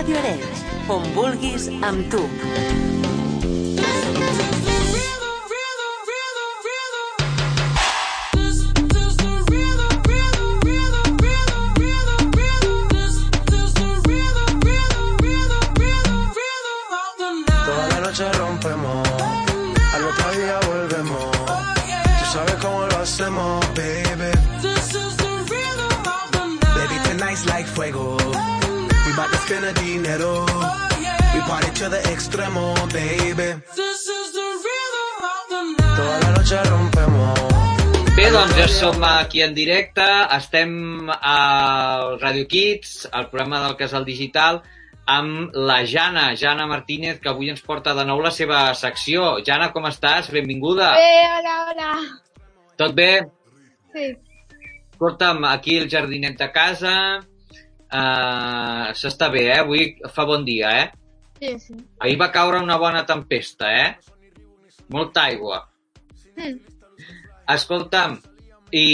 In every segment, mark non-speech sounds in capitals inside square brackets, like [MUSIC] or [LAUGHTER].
Ràdio Arenys, on vulguis amb tu. We party to the extremo, baby. Toda la noche rompemos. Bé, doncs ja som aquí en directe, estem al Radio Kids, al programa del Casal Digital, amb la Jana, Jana Martínez, que avui ens porta de nou la seva secció. Jana, com estàs? Benvinguda. Bé, hola, hola. Tot bé? Sí. Escolta'm, aquí el jardinet de casa, uh, s'està bé, eh? Avui fa bon dia, eh? Sí, sí. Ahir va caure una bona tempesta, eh? Molta aigua. Mm. Escolta'm, i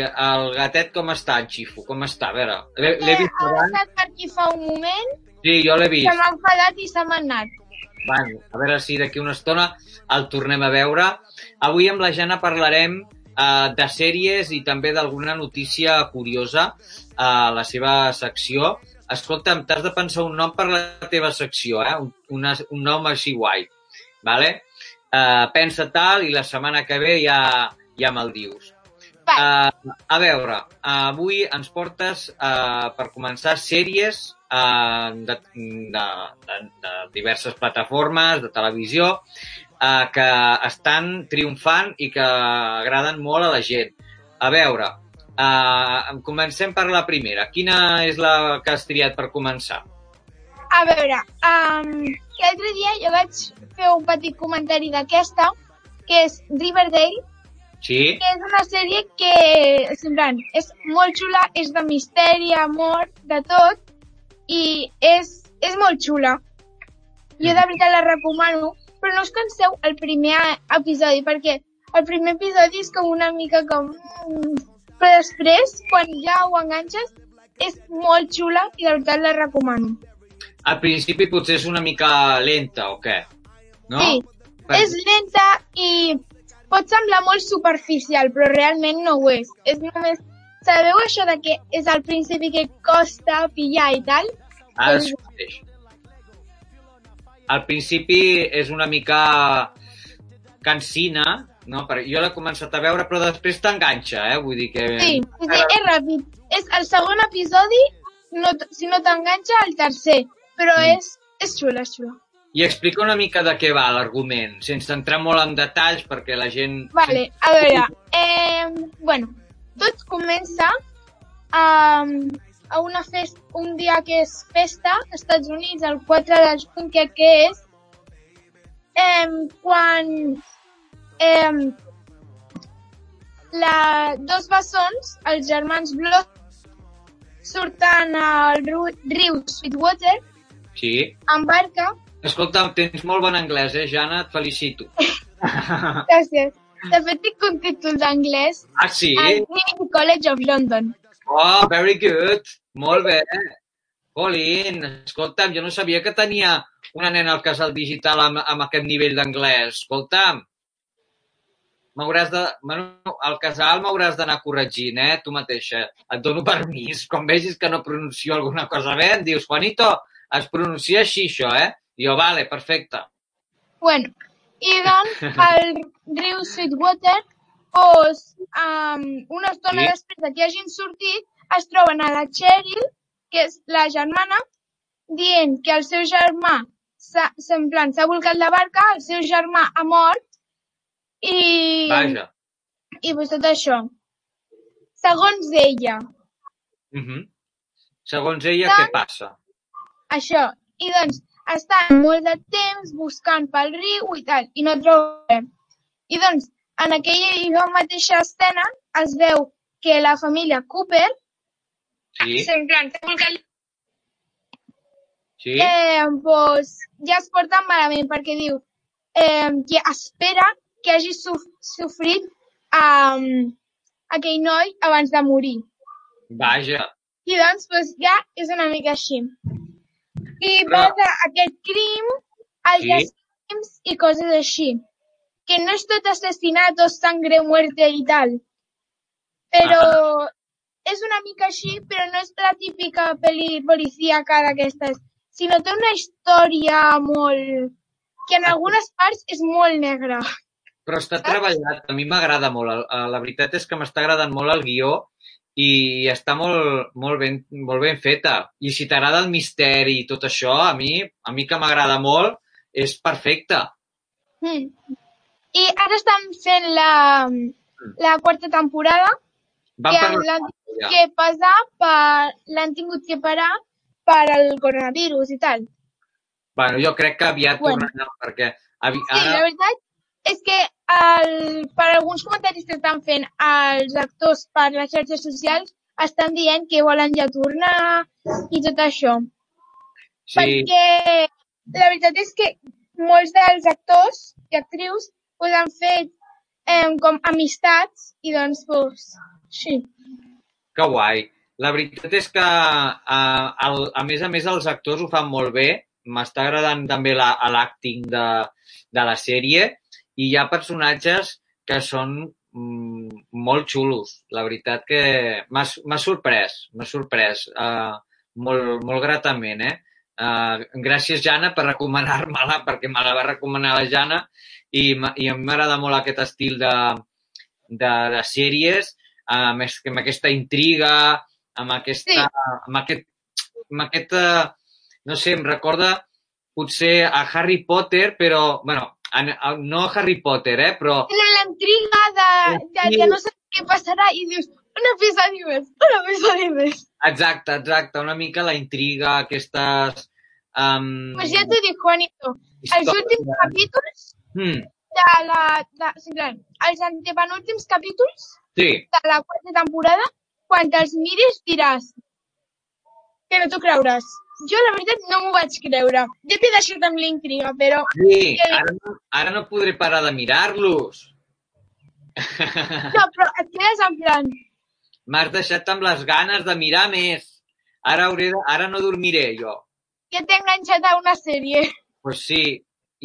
el gatet com està, en Xifo? Com està? A veure, l'he l'he vist ha abans. estat per aquí fa un moment, Sí, jo l'he se vist. m'ha enfadat i se m'ha anat. Bueno, a veure si d'aquí una estona el tornem a veure. Avui amb la Jana parlarem eh, de sèries i també d'alguna notícia curiosa a la seva secció. Escolta'm, t'has de pensar un nom per la teva secció, eh? un, una, un nom així guai. Vale? Eh, pensa tal i la setmana que ve ja, ja me'l dius. Uh, a veure, uh, avui ens portes uh, per començar sèries uh, de, de, de, de diverses plataformes de televisió uh, que estan triomfant i que agraden molt a la gent. A veure, uh, comencem per la primera. Quina és la que has triat per començar? a veure, um, l'altre dia jo vaig fer un petit comentari d'aquesta, que és Riverdale, Sí? que és una sèrie que, semblant, és molt xula, és de misteri, amor, de tot, i és, és molt xula. Jo de veritat la recomano, però no us canseu el primer episodi, perquè el primer episodi és com una mica com... Però després, quan ja ho enganxes, és molt xula i de veritat la recomano. Al principi potser és una mica lenta, o què? No? Sí, Per- és lenta i pot semblar molt superficial, però realment no ho és. És només... Sabeu això de que és al principi que costa pillar i tal? Ara es coneix. Al principi és una mica cansina, no? Perquè jo l'he començat a veure, però després t'enganxa, eh? Vull dir que... Sí, sí, sí, és ràpid. És el segon episodi, no, si no t'enganxa, el tercer. Però Mm. és, és xula, és xula. I explica una mica de què va l'argument, sense entrar molt en detalls perquè la gent... Vale, a veure, eh, bueno, tot comença a, a una festa, un dia que és festa, als Estats Units, el 4 de juny, que, que és, eh, quan eh, la, dos bessons, els germans Blood, surten al riu, Sweetwater Sí. amb barca. Escolta, tens molt bon anglès, eh, Jana? Et felicito. [LAUGHS] Gràcies. De fet, tinc un títol d'anglès ah, sí? al Trinity College of London. Oh, very good. Molt bé. Colin, escolta'm, jo no sabia que tenia una nena al casal digital amb, amb aquest nivell d'anglès. Escolta'm, m'hauràs de... Bueno, al casal m'hauràs d'anar corregint, eh, tu mateixa. Et dono permís. Quan vegis que no pronuncio alguna cosa bé, em dius, Juanito, es pronuncia així, això, eh? I jo, vale, perfecte. Bueno, i doncs [LAUGHS] el riu Sweetwater, doncs, um, una estona Sí. després de que hagin sortit, es troben a la Cheryl, que és la germana, dient que el seu germà en plan, s'ha volcat la barca, el seu germà ha mort, i, Vaja. i pues, tot això. Segons ella, Uh -huh. Segons ella, què passa? això. I doncs estan molt de temps buscant pel riu i tal, i no troben. I doncs, en aquella mateixa escena es veu que la família Cooper, Sí? volcat, Sí? eh, pues, ja es porten malament perquè diu eh, que espera que hagi sofrit um, aquell noi abans de morir. Vaja. I doncs, pues, ja és una mica així. i Però- va d'aquest crim als Sí. assassins i coses així. Que no és tot assassinato, sangre, muerte i tal. Però és una mica així, però no és la típica pel·li policíaca d'aquestes, sinó té una història molt... que en algunes parts és molt negra. Però està treballat, a mi m'agrada molt. eh, La veritat és que m'està agradant molt el guió i està molt, molt, ben, molt ben feta. I si t'agrada el misteri i tot això, a mi, a mi que m'agrada molt, és perfecte. Mm. I ara estan fent la, la quarta temporada, Vam que l'han ja. que passar per... l'han tingut que parar per el coronavirus i tal. Bueno, jo crec que aviat Bueno. tornarà, perquè avi... Sí, la ara... veritat és que per alguns comentaris que estan fent els actors per les xarxes socials estan dient que volen ja tornar i tot això. Sí, Perquè la veritat és que molts dels actors i actrius pues, han fet eh, com amistats i doncs, pues, sí. que guai. La veritat és que, a, el, a més a més, els actors ho fan molt bé. M'està agradant també la- l'acting de, de la sèrie i hi ha personatges que són mm, molt xulos. La veritat que m'ha sorprès, m'ha sorprès uh, molt, molt gratament, eh? Uh, gràcies, Jana, per recomanar-me-la, perquè me la va recomanar la Jana i, i a mi m'agrada molt aquest estil de, de, de sèries, amb, es- amb aquesta intriga, amb, aquesta, Sí. amb aquest, amb aquesta, no sé, em recorda potser a Harry Potter, però, bueno, a, a, no Harry Potter, eh, però Tenen la intriga de, de, de no saber què passarà i dius, un episodi més, un episodi més. exacte, exacte, una mica la intriga, aquestes... Um, Pues ja t'ho dic, Juanito, els últims capítols Hmm, de la... De, sí, clar, els antepenúltims capítols sí, de la quarta temporada, quan te'ls mires diràs que no t'ho creuràs. Jo, la veritat, no m'ho vaig creure. Ja t'he deixat amb l'intriga, però... sí, ara no, ara no podré parar de mirar-los. No, però et quedes en plan... M'has deixat amb les ganes de mirar més. Ara, hauré de, ara no dormiré, jo. Ja t'he enganxat a una sèrie. pues sí,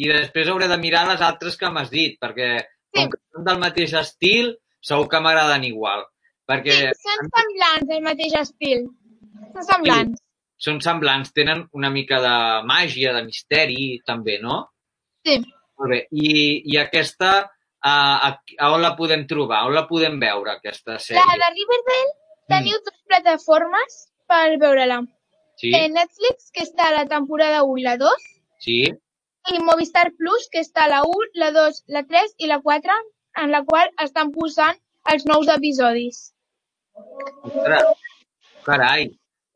i després hauré de mirar les altres que m'has dit, perquè com que són del mateix estil, segur que m'agraden igual. Perquè Sí, són semblants, el mateix estil. Són semblants. Són semblants, tenen una mica de màgia, de misteri, també, no? Sí. Molt bé. I, i aquesta, a, a, a on la podem trobar? On la podem veure, aquesta La sèrie? de Riverdale teniu dues plataformes per veure-la. Sí? Eh, Netflix, que està a la temporada 1 i la 2, Sí? i Movistar Plus, que està a la 1, la 2, la 3 i la 4, en la qual estan posant els nous episodis. Ostres, carai.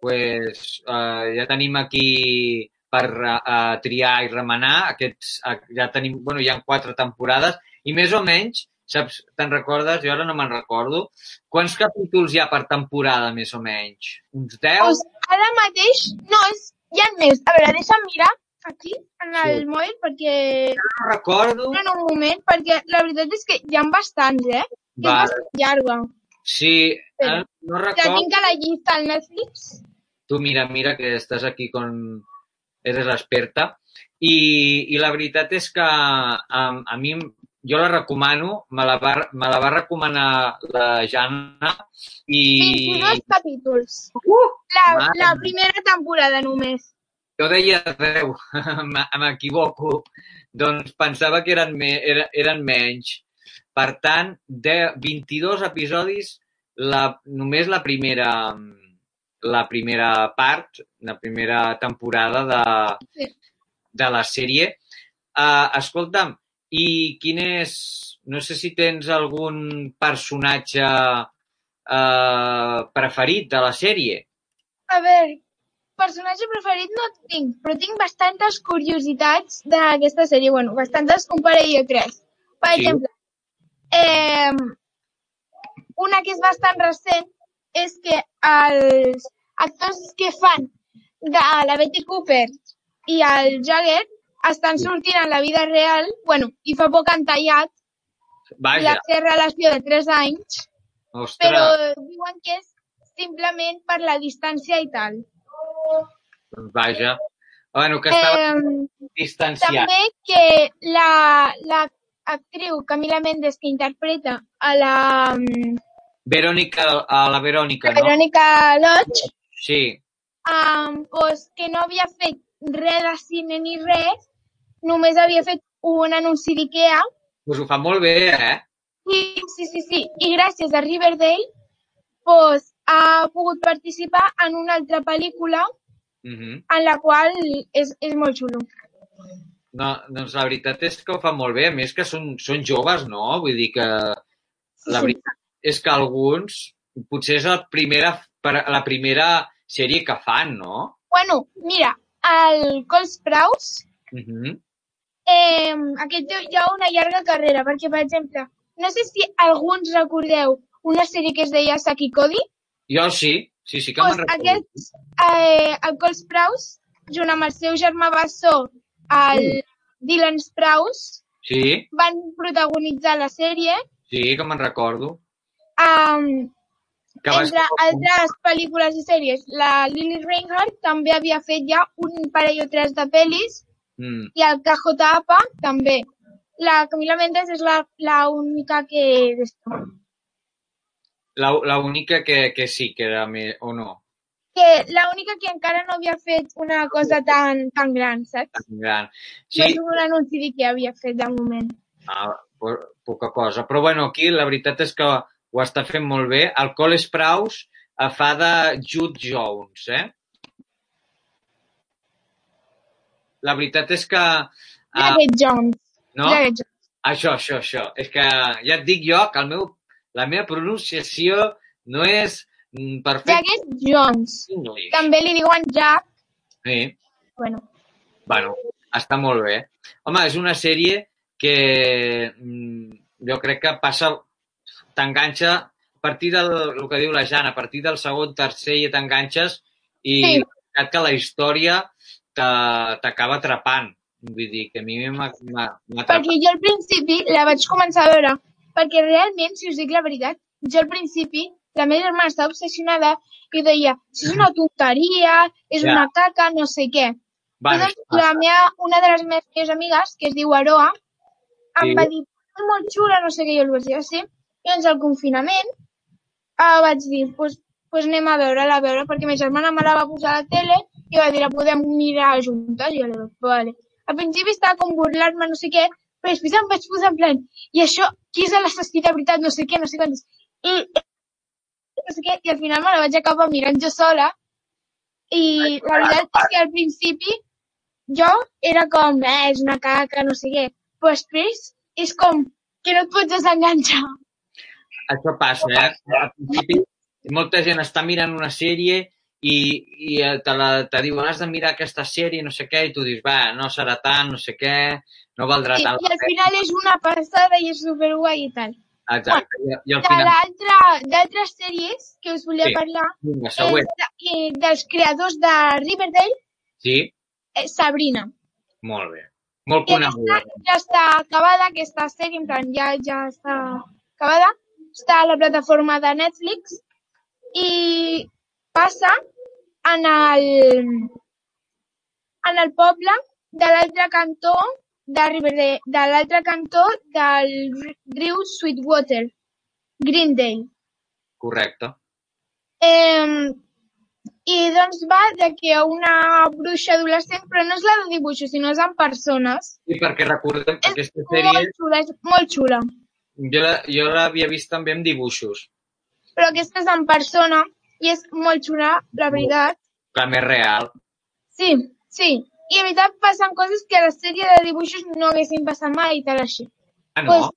Pues, uh, ja tenim aquí per uh, triar i remenar. Aquests, uh, ja tenim, bueno, hi ha quatre temporades i més o menys, saps, te'n recordes? Jo ara no me'n recordo. Quants capítols hi ha per temporada, més o menys? Uns 10? Pues ara mateix, no, és, hi ha més. A veure, deixa'm mirar aquí, en el Sí. mòbil, perquè... No recordo. En un moment, perquè la veritat és que hi ha bastants, eh? Que és bastant llarga. Sí, Però, eh, no recordo. tinc a la llista al Netflix. Tu mira, mira, que estàs aquí con... Eres l'experta. I, I la veritat és que a, a mi, jo la recomano, me la va, me la va recomanar la Jana i... 22 capítols. Uh! La, la primera temporada només. Jo deia 10, [LAUGHS] m- m'equivoco. Doncs pensava que eren, me, eren, eren menys. Per tant, de 22 episodis, la, només la primera, la primera part, la primera temporada de, de la sèrie. Uh, escolta'm, i quin és... No sé si tens algun personatge uh, preferit de la sèrie. A veure, personatge preferit no tinc, però tinc bastantes curiositats d'aquesta sèrie. Bueno, bastantes, un parell de tres. Per Sí. exemple, eh, una que és bastant recent és que els actors que fan de la Betty Cooper i el Jagger estan sortint en la vida real, bueno, i fa poc han tallat Vaja, la seva relació de 3 anys, ostres. però diuen que és simplement per la distància i tal. Doncs vaja. Bueno, que estava Eh, distanciat. també que la, la actriu Camila Méndez que interpreta a la, Verònica, a la Verònica, no? Verònica Lodge, Sí. um, pues, que no havia fet res de cine ni res, només havia fet un anunci d'IKEA Pues ho fa molt bé, eh? Sí, sí, sí, sí. I gràcies a Riverdale pues, ha pogut participar en una altra pel·lícula Mhm. en la qual és, és molt xulo. No, doncs la veritat és que ho fa molt bé. A més que són, són joves, no? Vull dir que la Sí. veritat és que alguns potser és la primera, la primera sèrie que fan, no? Bueno, mira, el Cole Sprouse, Mhm. eh, aquest té ja una llarga carrera, perquè, per exemple, no sé si alguns recordeu una sèrie que es deia Saki Cody, Jo sí, sí, sí que pues me'n recordo. aquest, eh, el Cole Sprouse, junt amb el seu germà bessó, el Dylan Sprouse, Sí, van protagonitzar la sèrie sí que me'n recordo. Um, entre altres pel·lícules i sèries, la Lily Reinhardt també havia fet ja un parell o tres de pel·lis Mm. i el KJ Apa també. La Camila Mendes és la, la única que... d'esto. La, la única que, que sí que era més, o no, Que la única que encara no havia fet una cosa tan, tan gran, saps? tan gran. Sí. No és un anunci que havia fet de moment. ah, po- poca cosa. Però bueno, aquí la veritat és que ho està fent molt bé. El Cole Sprouse eh, fa de Jude Jones, eh? La veritat és que... ah, Jacket Jones. no? Jacket Jones. Això, això, això. És que ja et dic jo que el meu, la meva pronunciació no és mm, perfecta Jacket Jones. en anglès. També li diuen Jack. Sí. Bueno, Bueno, està molt bé. Home, és una sèrie que mm, jo crec que passa, t'enganxa a partir del el que diu la Jana, a partir del segon, tercer ja t'enganxes i Sí. que la història t'a- t'acaba atrapant. Vull dir que a mi m'ha atrapat. Perquè jo al principi la vaig començar a veure, perquè realment, si us dic la veritat, jo al principi la meva germana estava obsessionada i deia, això és una tonteria, és Ja. una caca, no sé què. Bueno, I doncs, la meva, una de les meves millors amigues, que es diu Aroa, em Sí. va dir, és molt xula, no sé què, jo li vaig dir, "Ah, sí. Doncs al confinament eh, vaig dir, pues, pues anem a veure-la, a veure, perquè ma germana me la va posar a la tele i va dir, la podem mirar juntes, i jo li vaig vale. Al principi estava com burlar-me, no sé què, però després em vaig posar en plan, i això, qui és l'assassí de veritat, no sé què, no sé quantos. I, no sé què, i al final me la vaig acabar mirant jo sola, i la veritat és que al principi jo era com, eh, és una caca, no sé què, però després és com que no et pots desenganxar. Això passa, eh? Al principi molta gent està mirant una sèrie i, i eh, te, la, te diuen has de mirar aquesta sèrie, no sé què, i tu dius, va, no serà tant, no sé què, no valdrà tant I al final és una passada i és superguai i tal. Exacte. I, i al final, d'altres sèries que us volia Sí. parlar vinga, és eh, dels creadors de Riverdale, Sí, eh, Sabrina. molt bé. Molt coneguda. ja està acabada, aquesta sèrie, en plan, ja, ja està acabada. Està a la plataforma de Netflix i passa en el, en el poble de l'altre cantó de de l'altre cantó del riu Sweetwater, Greendale. Correcte. Eh, I doncs va de que una bruixa adolescent, però no és la de dibuixos, sinó és en persones. I perquè recordem, És aquesta sèrie molt xula, és molt xula. Jo la- jo l'havia vist també amb dibuixos, Però aquesta és en persona i és molt xula, la veritat. que més real. Sí, sí. I la veritat passen coses que a la sèrie de dibuixos no haguessin passat mai i tal així. Ah, no?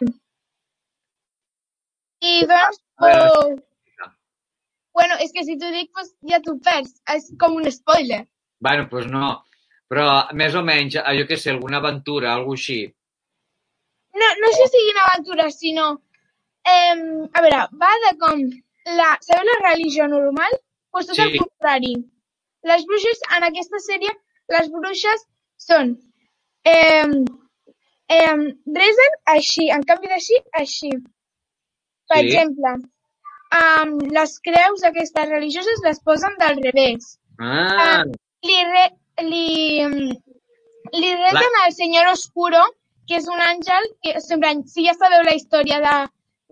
Pues- I doncs, oh, bueno, és que si t'ho dic, pues, ja t'ho perds. És com un spoiler. Bueno, doncs pues no. Però més o menys, jo què sé, alguna aventura, alguna així. No, no sé si siguin aventures, sinó... Eh, a veure, va de com... La, sabeu la religió normal? Pues tot Sí. el contrari. Les bruixes, en aquesta sèrie, les bruixes són... Eh, eh, resen així, en canvi d'així, així. Per Sí. exemple, um, les creus aquestes religioses les posen del revés. Ah, Li, re, li, li reten al senyor Oscuro, que és un àngel, que sempre, si ja sabeu la història de,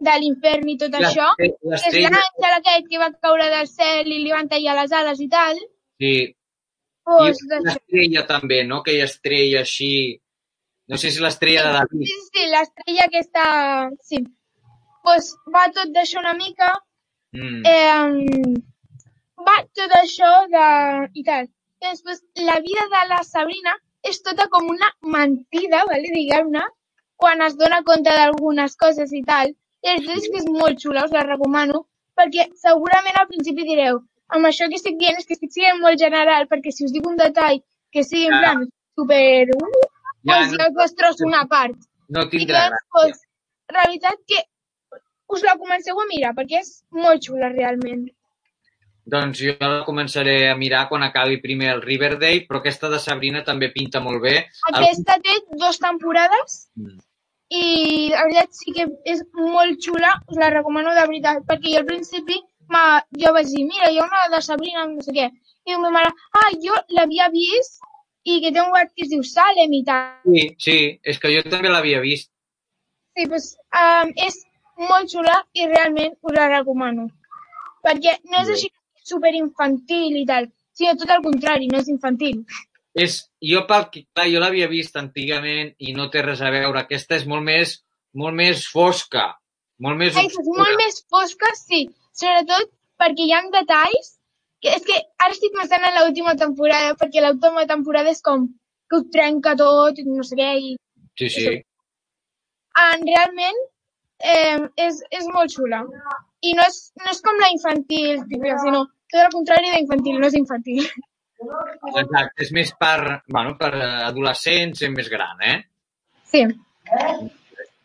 de l'infern i tot això, que és l'àngel aquest que va caure del cel i li van tallar les ales i tal, sí. I doncs una d'això. estrella també, no? Aquella estrella així... No sé si l'estrella de Sí, David. sí, sí, l'estrella aquesta... Sí. Pues va tot d'això una mica, Mm. eh, va tot això de... i tal. I després, la vida de la Sabrina és tota com una mentida, vale, diguem-ne, quan es dona compte d'algunes coses i tal. I la veritat és molt xula, us la recomano, perquè segurament al principi direu amb això que estic dient és que estic sent molt general, perquè si us dic un detall que sigui en Ja. plan super... Uh, Ja, pues no- ja us destrosso una part. No I tindrà doncs, gràcia. pues, realitat que us la comenceu a mirar, perquè és molt xula, realment. Doncs jo la començaré a mirar quan acabi primer el Riverdale, però aquesta de Sabrina també pinta molt bé. Aquesta té dues temporades Mm. i la veritat sí que és molt xula, us la recomano de veritat, perquè jo al principi ma, jo vaig dir, mira, hi ha una de Sabrina, no sé què, i ma mare, ah, jo l'havia vist i que té un web que es diu Salem i tal. Sí, sí, és que jo també l'havia vist. Sí, doncs um, és molt xula i realment us la recomano. Perquè no és així superinfantil i tal, sinó tot el contrari, no és infantil. És, jo, pel, que- clar, jo l'havia vist antigament i no té res a veure. Aquesta és molt més, molt més fosca, molt més Ai, és molt més fosca, sí. Sobretot perquè hi ha detalls que és que ara estic pensant en l'última temporada, perquè l'última temporada és com que ho trenca tot, i no sé què, i Sí, sí. en, realment eh, és, és molt xula. I no és, no és com la infantil, típica, sinó tot el contrari d'infantil, no és infantil. Exacte, és més per, bueno, per adolescents, gent més gran, eh? Sí.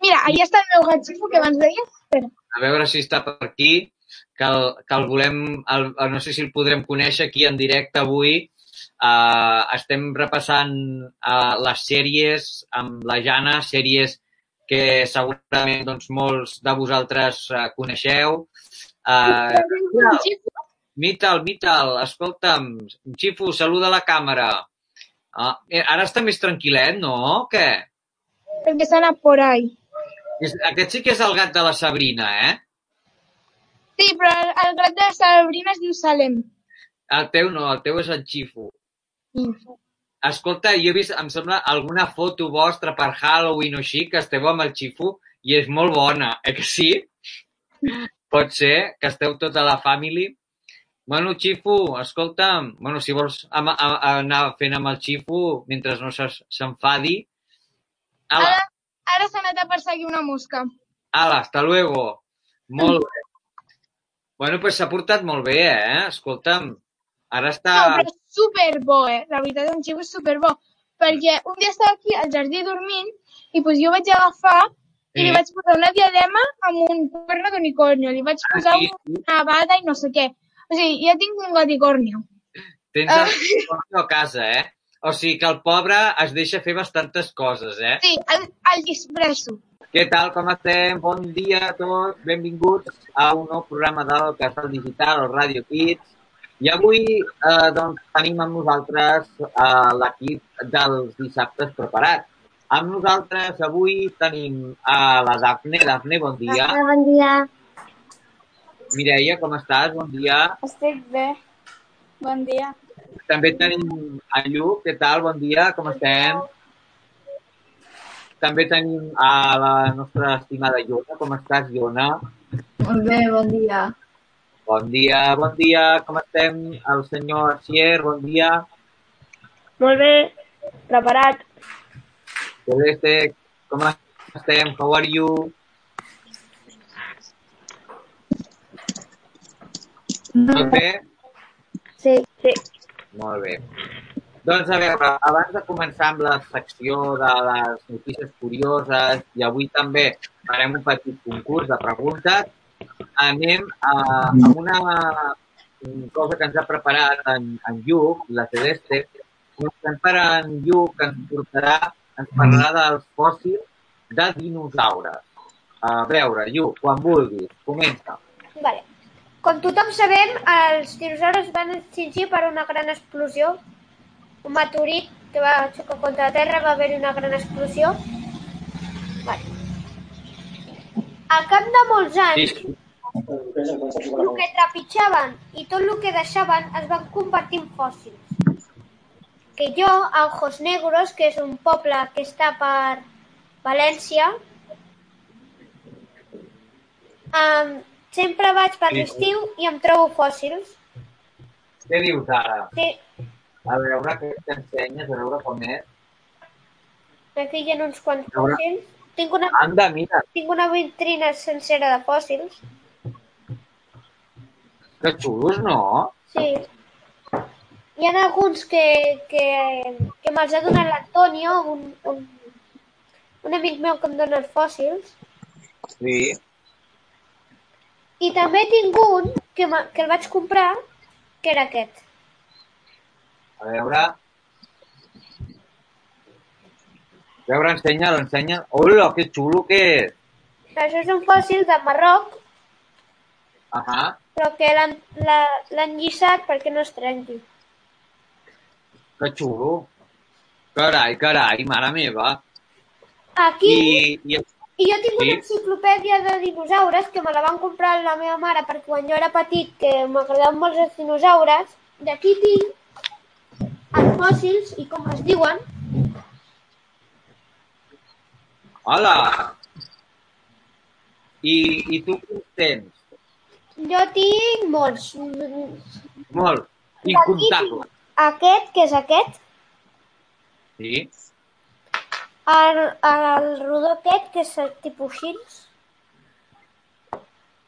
Mira, ahí està el meu gatxifo que abans deies. Espera. A veure si està per aquí, que el, que el volem, el, el- no sé si el podrem conèixer aquí en directe avui. Uh, estem repassant uh, les sèries amb la Jana, sèries que segurament doncs, molts de vosaltres uh, coneixeu. Uh, Mital, Mital, escolta'm, Xifu, saluda la càmera. Ah, eh, ara està més tranquil·let, no? Què? Perquè s'ha anat por ahí. Aquest sí que és el gat de la Sabrina, eh? Sí, però el, el gat de Sabrina es diu Salem. El teu no, el teu és el Xifu. Escolta, jo he vist, em sembla, alguna foto vostra per Halloween o així, que esteu amb el Xifu, i és molt bona, eh que sí? Pot ser que esteu tota la family. Bueno, Xifu, escolta'm, bueno, si vols am- a, a, anar fent amb el Xifu mentre no s'enfadi. Ala, Ara, ara s'ha anat a perseguir una mosca. ala, hasta luego. Molt bé. Bueno, pues s'ha portat molt bé, eh? Escolta'm, ara està... No, però és superbo, eh? La veritat, en Xiu és superbo. Perquè un dia estava aquí al jardí dormint i pues, jo vaig agafar i li vaig posar una diadema amb un cuerno d'unicornio. Li vaig posar Ah, sí? una bada i no sé què. O sigui, ja tinc un gaticornio. Tens Ah. el porno a casa, eh? O sigui que el pobre es deixa fer bastantes coses, eh? Sí, el, el dispresso. Què tal, com estem? Bon dia a tots, benvinguts a un nou programa del Casal Digital, el Radio Kids. I avui eh, doncs, tenim amb nosaltres eh, l'equip dels dissabtes preparat. Amb nosaltres avui tenim a la Dafne. Dafne, bon dia. Bon dia. Mireia, com estàs? Bon dia. Estic bé. Bon dia. També tenim a Lluc, què tal? Bon dia, com estem? També tenim a la nostra estimada Iona. Com estàs, Iona? Molt bé, bon dia. Bon dia, bon dia. Com estem? El senyor Asier, bon dia. Molt bé. Preparat. Celeste, com estem? How are you? Tot bé? Sí. Sí. Molt bé. Doncs a veure, abans de començar amb la secció de les notícies curioses i avui també farem un petit concurs de preguntes, anem a, a una cosa que ens ha preparat en, en Lluc, la Celeste. Comencem per en Lluc, que ens portarà, ens parlarà dels fòssils de dinosaures. A veure, Lluc, quan vulguis, comença. Vale. Com tothom sabem, els dinosaures van extingir per una gran explosió un meteorit que va xocar contra la Terra, va haver-hi una gran explosió. Vale. Al cap de molts anys, sí. el que trepitjaven i tot el que deixaven es van convertir en fòssils. Que jo, a Ojos Negros, que és un poble que està per València, um, sempre vaig per l'estiu i em trobo fòssils. Què dius ara? Sí, A veure què t'ensenyes, a veure com és. aquí hi ha uns quants fòssils. Tinc una, Anda, mira, tinc una vitrina sencera de fòssils. que xulos, no? Sí. Hi ha alguns que, que, que me'ls ha donat l'Antonio, un, un, un amic meu que em dona els fòssils. Sí. I també tinc un que, que el vaig comprar, que era aquest. A veure... A veure, ensenya'l, ensenya'l. Hola, que xulo que és. Això és un fòssil de Marroc, Ahà. però que l'han lliçat perquè no es trenqui. Que xulo. Carai, carai, mare meva. Aquí, I, i i jo tinc una enciclopèdia de dinosaures que me la van comprar la meva mare perquè quan jo era petit, que m'agradaven molt els dinosaures, d'aquí tinc els fòssils i com es diuen, Hola! I, i tu quins tens? jo tinc molts. Molt. Incomptable. Aquest, que és aquest, Sí? El, el rodó aquest, que és el tipus xins,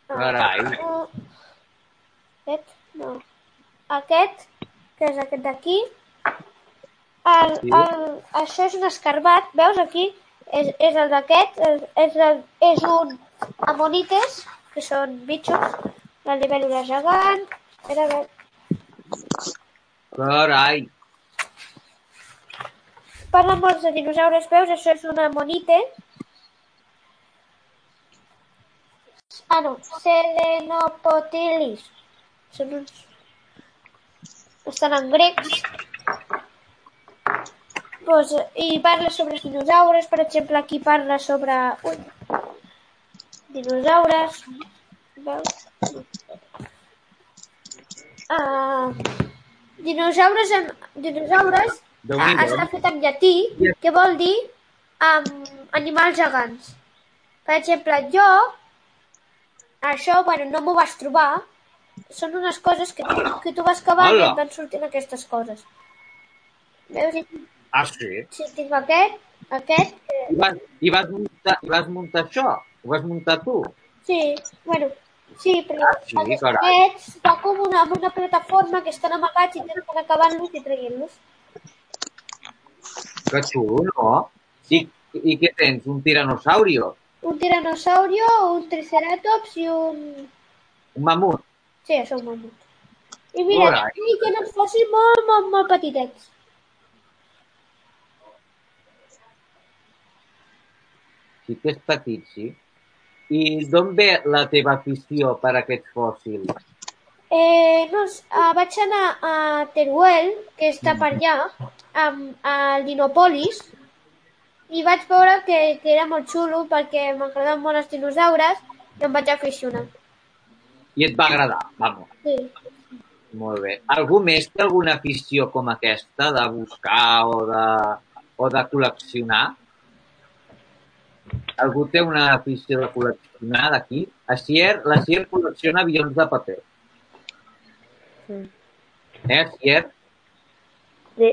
Carai. Aquest, no. Aquest, que és aquest d'aquí. El, el, això és un escarbat, veus aquí? És, és el d'aquest, és, és, el, és un amonites, que són bitxos, la libèl·lula gegant, era de... Carai. Parlen molts de dinosaures, veus? Això és una amonite. Ah, no, Selenopotilis. Són uns... Estan en grecs. Pues, I parla sobre els dinosaures, per exemple, aquí parla sobre... Ui. Dinosaures. Veus? Ah, dinosaures, en... dinosaures està fet en llatí, que vol dir um, animals gegants. Per exemple, jo, això, bueno, no m'ho vas trobar, són unes coses que, que tu vas cavant i Hola. et van sortint aquestes coses. Veus? I, Ah, sí? si tinc aquest, aquest, que, I vas, i vas, muntar, i vas muntar això? Ho vas muntar tu? sí, bueno, sí, però Ah, sí, aquests carai. aquests va com una, amb una plataforma que estan amagats i tenen que anar acabant-los i traient-los. Que xulo, no? I, I què tens? Un tiranosaurio? Un tiranosaurio, un triceratops i un... Un mamut? Sí, això és un mamut. I mira, aquí tenen els fòssils molt, molt, molt petitets. Sí que és petit, sí. I d'on ve la teva afició per aquests fòssils? Eh, no, eh, vaig anar a Teruel, que està per allà, amb, al Dinopolis, i vaig veure que, que era molt xulo perquè m'agradaven molt els dinosaures i em vaig aficionar. I et va agradar, vamos. Sí. Molt bé. Algú més té alguna afició com aquesta de buscar o de, o de col·leccionar? Algú té una afició de col·leccionar d'aquí? A Sier, la Sier col·lecciona avions de paper. Eh, Sier? Sí.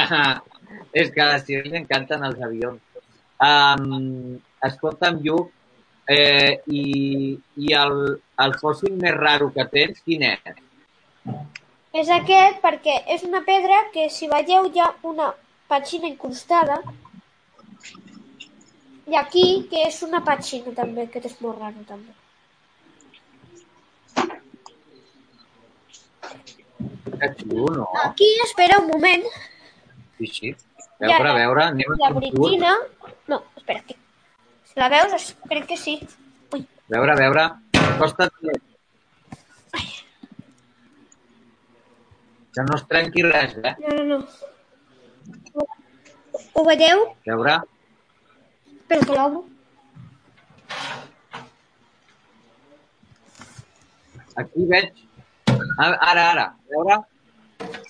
[LAUGHS] És que a la Sier li encanten els avions. Um, escolta'm, Lluc, eh, i, i el, el fòssil més raro que tens, quin és? És aquest perquè és una pedra que si veieu hi ha una petxina incrustada i aquí que és una petxina també, que és molt raro també. Que xulo, no? Aquí, espera un moment, Sí, sí. A veure, a veure, anem la britina... No, espera, aquí. Si la veus, crec que sí. Ui, A veure, a veure. Costa't més. Que no es trenqui res, eh? No, no, no. Ho veieu? A veure, Espera que l'obro. aquí veig... Ara, ara, a veure...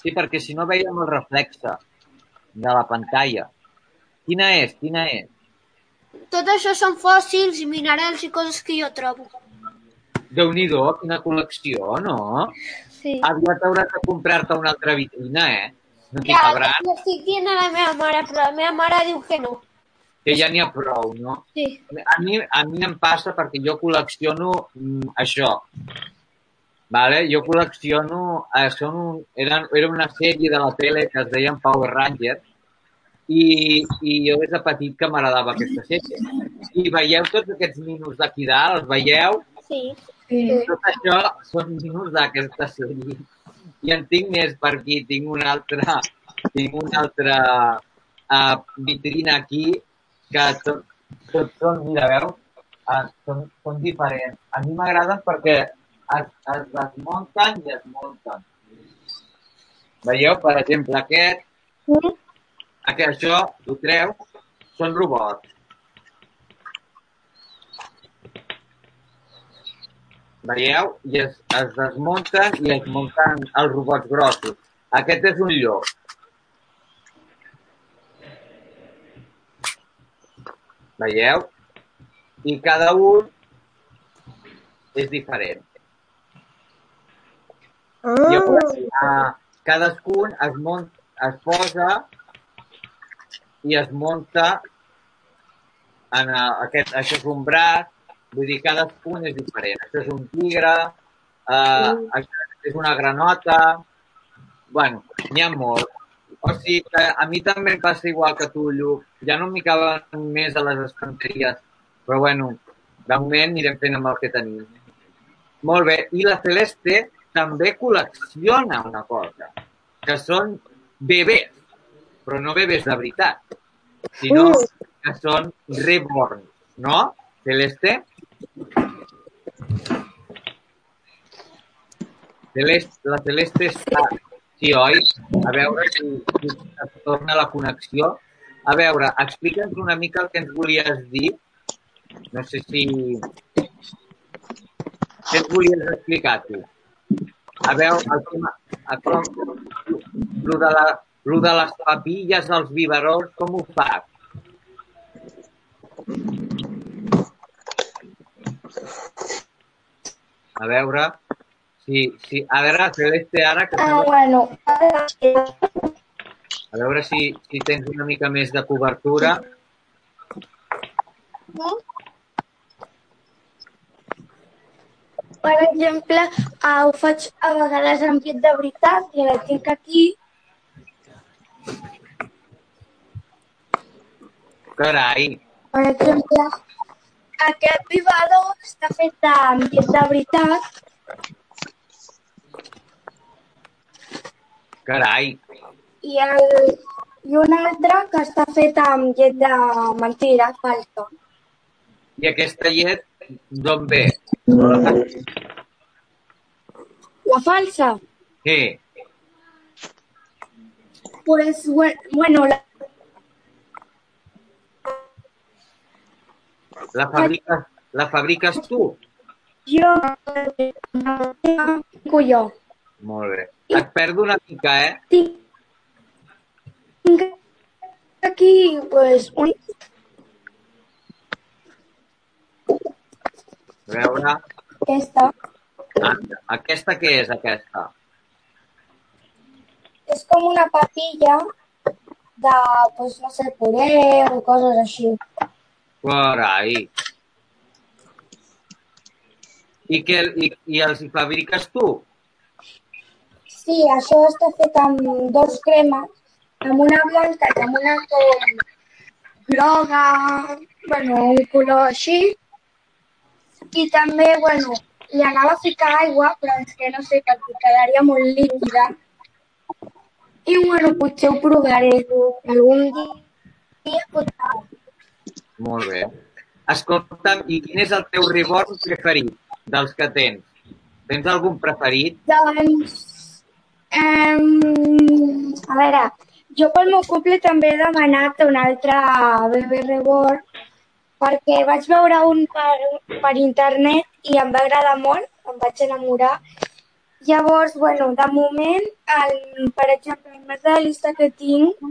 Sí, perquè si no veiem el reflexe de la pantalla. Quina és? Quina és? Tot això són fòssils i minerals i coses que jo trobo. Déu-n'hi-do, quina col·lecció, no? Sí. Aviat hauràs de comprar-te una altra vitrina, eh? No t'hi Ja, ho estic dient a la meva mare, però la meva mare diu que no. que ja n'hi ha prou, no? Sí. A mi, a mi em passa perquè jo col·lecciono mm, això. Vale? Jo col·lecciono... Eh, són un, era, era una sèrie de la tele que es deien Power Rangers i, i jo des de petit que m'agradava aquesta sèrie. I veieu tots aquests minos d'aquí dalt? Els veieu? Sí. Tot això són minos d'aquesta sèrie. I en tinc més per aquí. Tinc una altra, tinc una altra uh, vitrina aquí que tot, tot són, mira, veus? Uh, són, són diferents. A mi m'agraden perquè es, es desmunten i es munten. Veieu, per exemple, aquest, aquest això, ho treu, són robots. Veieu? I es, es desmunten i es munten els robots grossos. Aquest és un llop. Veieu? I cada un és diferent. Llavors, uh, cadascun es, munt, es posa i es munta en uh, aquest, això és un braç, vull dir, cadascun és diferent. Això és un tigre, uh, això és una granota, bueno, n'hi ha molt. O sigui que a mi també em passa igual que tu, Lluc. Ja no m'hi caben més a les estanteries, però bueno, de moment anirem fent amb el que tenim. Molt bé. I la Celeste també col·lecciona una cosa, que són bebès, però no bebès de veritat, sinó que són reborn, no, Celeste? Celeste, la Celeste està... Sí, oi? A veure si, si es torna la connexió. A veure, explica'ns una mica el que ens volies dir. No sé si... Què ens volies explicar, tu? A veure, el tema... A com, lo, de la, lo de les papilles dels biberons, com ho fas? A veure... Sí, sí. A veure, Celeste, ara que Ah, bueno. A veure si, si tens una mica més de cobertura. Per exemple, uh, ho faig a vegades amb llet de veritat i la tinc aquí. Carai, Per exemple, aquest vibrador està fet amb llet de veritat carai. i, el, i un altre que està fet amb llet de mentira, falsa. I aquesta llet d'on ve? La falsa, Sí, pues, bue- bueno, la, la fabriques, la fabriques tu? jo, la jo. Molt bé. Et perdo una mica, eh? Tinc aquí, pues, un, A veure... aquesta. Ah, aquesta què és, aquesta? És com una papilla de, pues, no sé, puré o coses així. Carai. I, que, i, i els hi fabriques tu? Sí, això està fet amb dos cremes, amb una blanca i amb una com groga, bueno, un color així. I també, bueno, li anava a ficar aigua, però és que no sé, perquè quedaria molt líquida. I, bueno, potser ho provaré. Algun dia potser... Molt bé. Escolta'm, i quin és el teu reborn preferit dels que tens? Tens algun preferit? Doncs, Um, a veure, jo pel meu cumple també he demanat un altre bebè reborn perquè vaig veure un per, per internet i em va agradar molt, em vaig enamorar. Llavors, bueno, de moment, el, per exemple, el més realista que tinc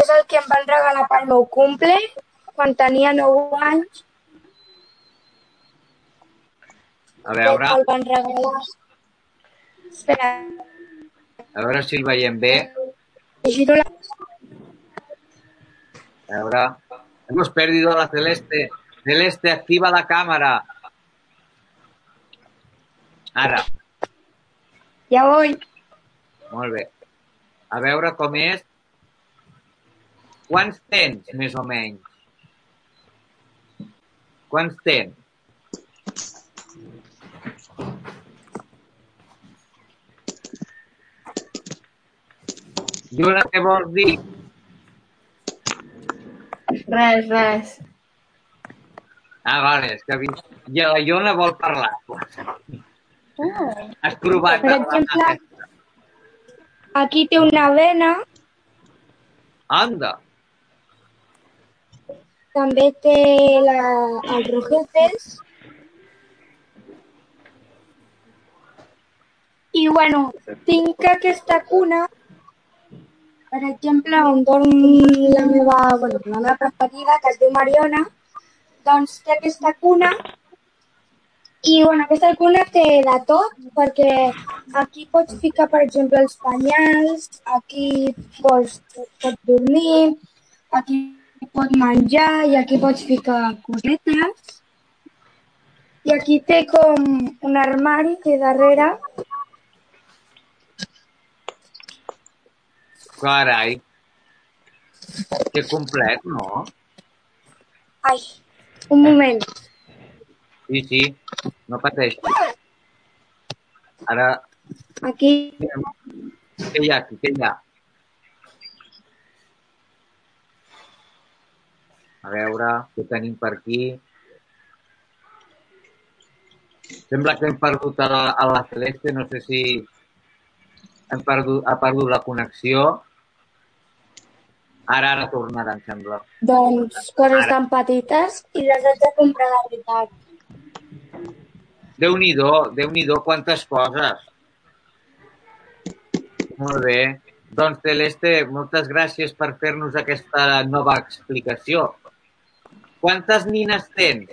és el que em van regalar pel meu cumple quan tenia 9 anys. A veure, El van regalar. Espera, a veure si el veiem bé. giro la... A veure. Hemos perdido a la Celeste. Celeste, activa la cámara. Ara, Ja voy. molt bé. A veure com és. Quants tens, més o menys? Quants tens? Lluna, què vols dir? Res, res. Ah, vale, és que. Ja la Iona vol parlar. Has provat Per exemple, aquí té una vena, Anda, també té la, els rojetes. I bueno, tinc aquesta cuna, per exemple, on dorm la meva, bueno, la meva preferida, que es diu Mariona, doncs té aquesta cuna i bueno, aquesta cuna té de tot, perquè aquí pots ficar, per exemple, els penyals, aquí pots, pots dormir, aquí pot menjar i aquí pots ficar cosetes. I aquí té com un armari que darrere carai. Que complet, no? Ai, un moment. Sí, sí, no pateix. Ara, Aquí, què hi ha aquí? Què hi ha? A veure, què tenim per aquí? Sembla que hem perdut a la, a la Celeste, no sé si hem perdut, ha perdut la connexió. Ara, ara tornarà, em sembla. doncs, coses tan petites i les haig de comprar de veritat. Déu-n'hi-do, déu nhi déu quantes coses. Molt bé. Doncs, Celeste, moltes gràcies per fer-nos aquesta nova explicació. Quantes nines tens?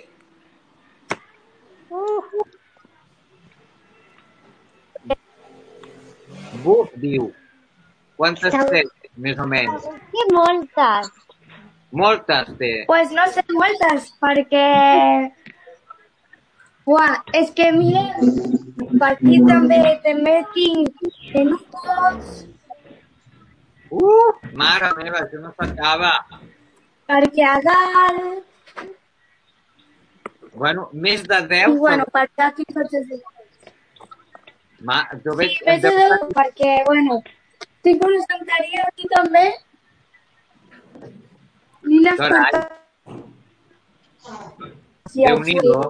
Buf, diu. Quantes tens, més o menys? Que moltes. Moltes té. Pues no sé moltes, perquè... Uah, és que mira, per aquí també, també tinc pelucos, Uh, mare meva, això no s'acaba. perquè a dalt, Bueno, més de i 10. bueno, per aquí tots els Ma, jo Sí, veig, de perquè, bueno, tinc una estanteria aquí també. Nines Carai. Sí, Déu-n'hi-do.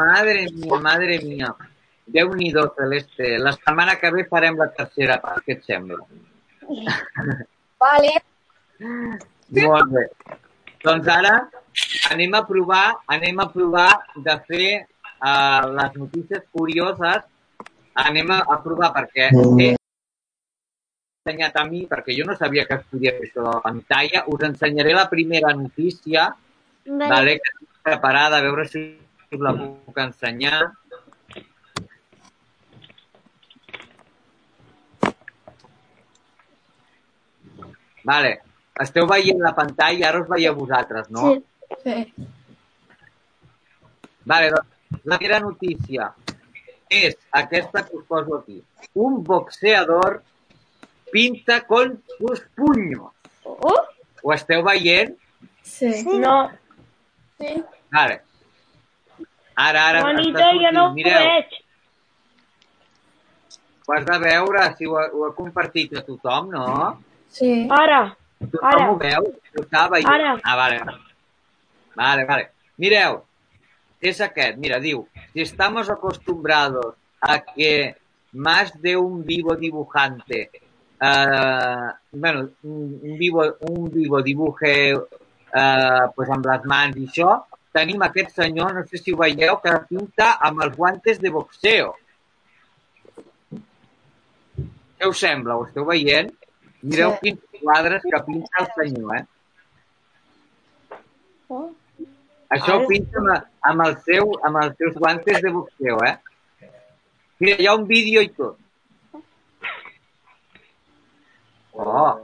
Madre mia, madre mia. Déu-n'hi-do, Celeste. La setmana que ve farem la tercera part, què et sembla? Vale. Molt bé. Doncs ara anem a provar, anem a provar de fer uh, les notícies curioses. Anem a, a provar perquè he ensenyat a mi, perquè jo no sabia que es podia fer això de la pantalla. Us ensenyaré la primera notícia, Vale. vale, que estic preparada, a veure si us la puc ensenyar. Vale. Esteu veient la pantalla, ara us veieu vosaltres, no? Sí. Sí. Vale, doncs, la primera notícia és aquesta que us poso aquí. Un boxeador pinta con sus puños. Uh, Ho esteu veient? Sí. No, Sí. Vale. Ara, ara Juanita, està jo no ho. Mireu, veig. ho has de veure si ho, ho ha compartit a tothom, no? Sí. Ara, Tothom Ara. ho veu? Ho veient? Ara. Ah, vale. Vale, vale. Mireu, és aquest. Mira, diu, si estamos acostumbrados a que más de un vivo dibujante. Eh, bueno, un, vivo, un vivo dibuje eh, pues amb les mans i això, tenim aquest senyor, no sé si ho veieu, que pinta amb els guantes de boxeo. Què us sembla? Ho esteu veient? Mireu Sí. quins quadres que pinta el senyor, eh? Oh. Això ho pinta amb, amb, el seu, amb els seus guantes de boxeo, eh? Mira, hi ha un vídeo i tot. Oh!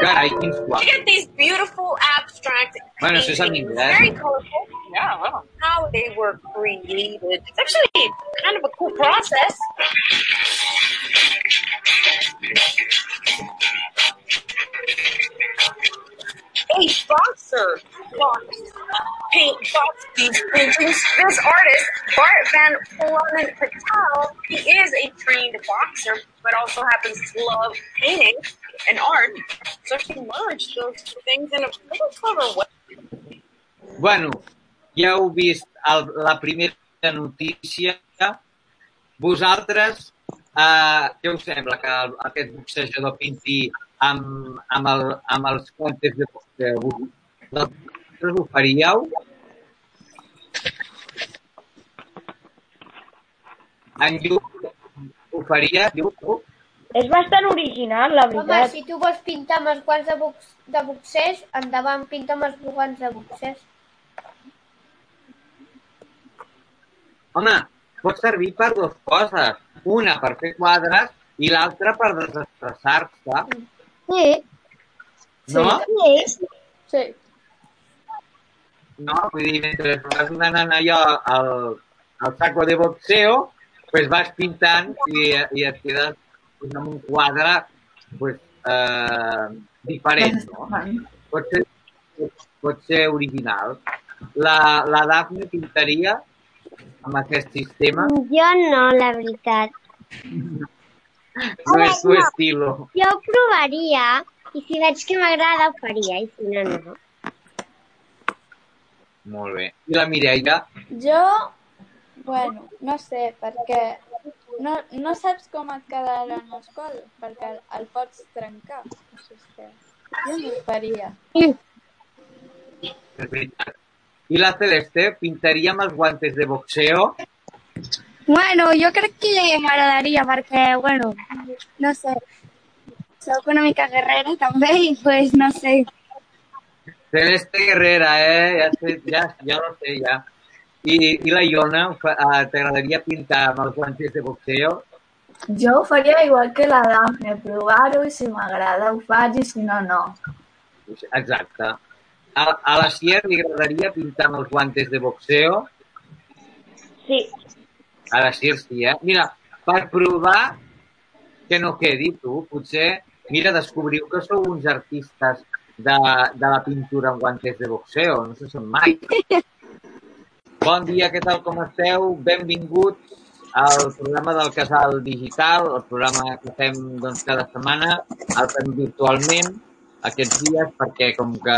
Carai, quins You quadres. get these beautiful abstract Bueno, eso es en paintings, inglés. very colorful. Yeah, I how they were created. It's actually kind of a cool process. Boxer box paint these paintings. This artist, Bart Van Floren Patel, he is a trained boxer, but also happens to love painting and art. So he merged those two things in a pretty clever way. Bueno, ja heu vist el, la primera notícia. Vosaltres, eh, què us sembla que el, aquest boxejador pinti amb, amb, el, amb els comptes de boxeo? Vosaltres ho faríeu? En Lluc ho faria? Lluc? És bastant original, la Home, veritat. si tu vols pintar amb els guants de, box, de boxers, endavant, pinta amb els guants de boxers. Home, pot servir per dues coses. Una per fer quadres i l'altra per desestressar-se, Sí. no? Sí. Sí. No, vull dir, mentre vas donant allò al, al saco de boxeo, pues vas pintant i, i et quedes pues, amb un quadre pues, eh, diferent, no? Pot ser, pot ser original. La, la Daphne pintaria amb aquest sistema? Jo no, la veritat. No és tu estilo. Jo ho provaria i si veig que m'agrada ho faria i si no, no. Molt bé. I la Mireia? Jo, bueno, no sé, perquè no, no saps com et quedaran els quadres, perquè el, el pots trencar. Així que jo no ho faria. És veritat. I la Celeste pintaria amb els guantes de boxeo? Bueno, jo crec que m'agradaria perquè, bueno, no sé, sóc una mica guerrera també i pues no sé. Celeste Guerrera, eh? Ja, sé, ja, ja lo sé, ja. I, i la Iona, eh, t'agradaria pintar amb els guantes de boxeo? Jo ho faria igual que la Dafne, provar-ho i si m'agrada ho faig i si no, no. Exacte. A, a la Sier li agradaria pintar amb els guantes de boxeo? Sí. A la Sier sí, eh? Mira, per provar que no quedi, tu, potser, mira, descobriu que sou uns artistes de, de la pintura amb guantes de boxeo, no se sent mai. [LAUGHS] Bon dia, què tal, com esteu? Benvinguts al programa del Casal Digital, el programa que fem doncs, cada setmana, el fem virtualment aquests dies perquè com que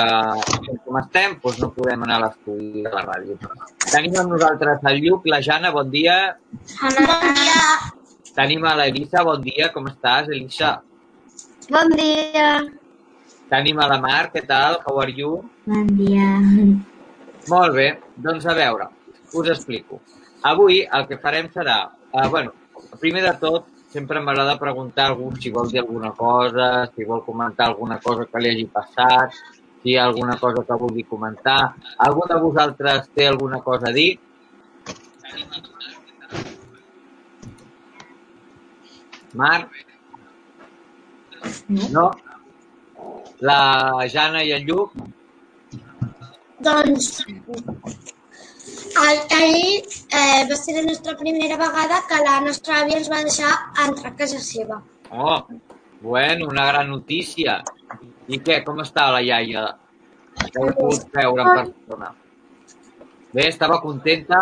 com estem doncs no podem anar a l'estudi de la ràdio. Tenim amb nosaltres el Lluc, la Jana, bon dia. Bon dia. Tenim a l'Elisa, bon dia, com estàs, Elisa? Bon dia. Tenim a la Mar, què tal? How are you? Bon dia. Molt bé, doncs a veure, us explico. Avui el que farem serà, eh, bueno, primer de tot, sempre m'agrada preguntar a algú si vol dir alguna cosa, si vol comentar alguna cosa que li hagi passat, si hi ha alguna cosa que vulgui comentar. Algú de vosaltres té alguna cosa a dir? Marc? No? La Jana i el Lluc? Doncs el, ahir eh, va ser la nostra primera vegada que la nostra àvia ens va deixar entrar a casa seva. Oh, bueno, una gran notícia. I què, com està la iaia? Que he pogut veure en persona. Bé, estava contenta?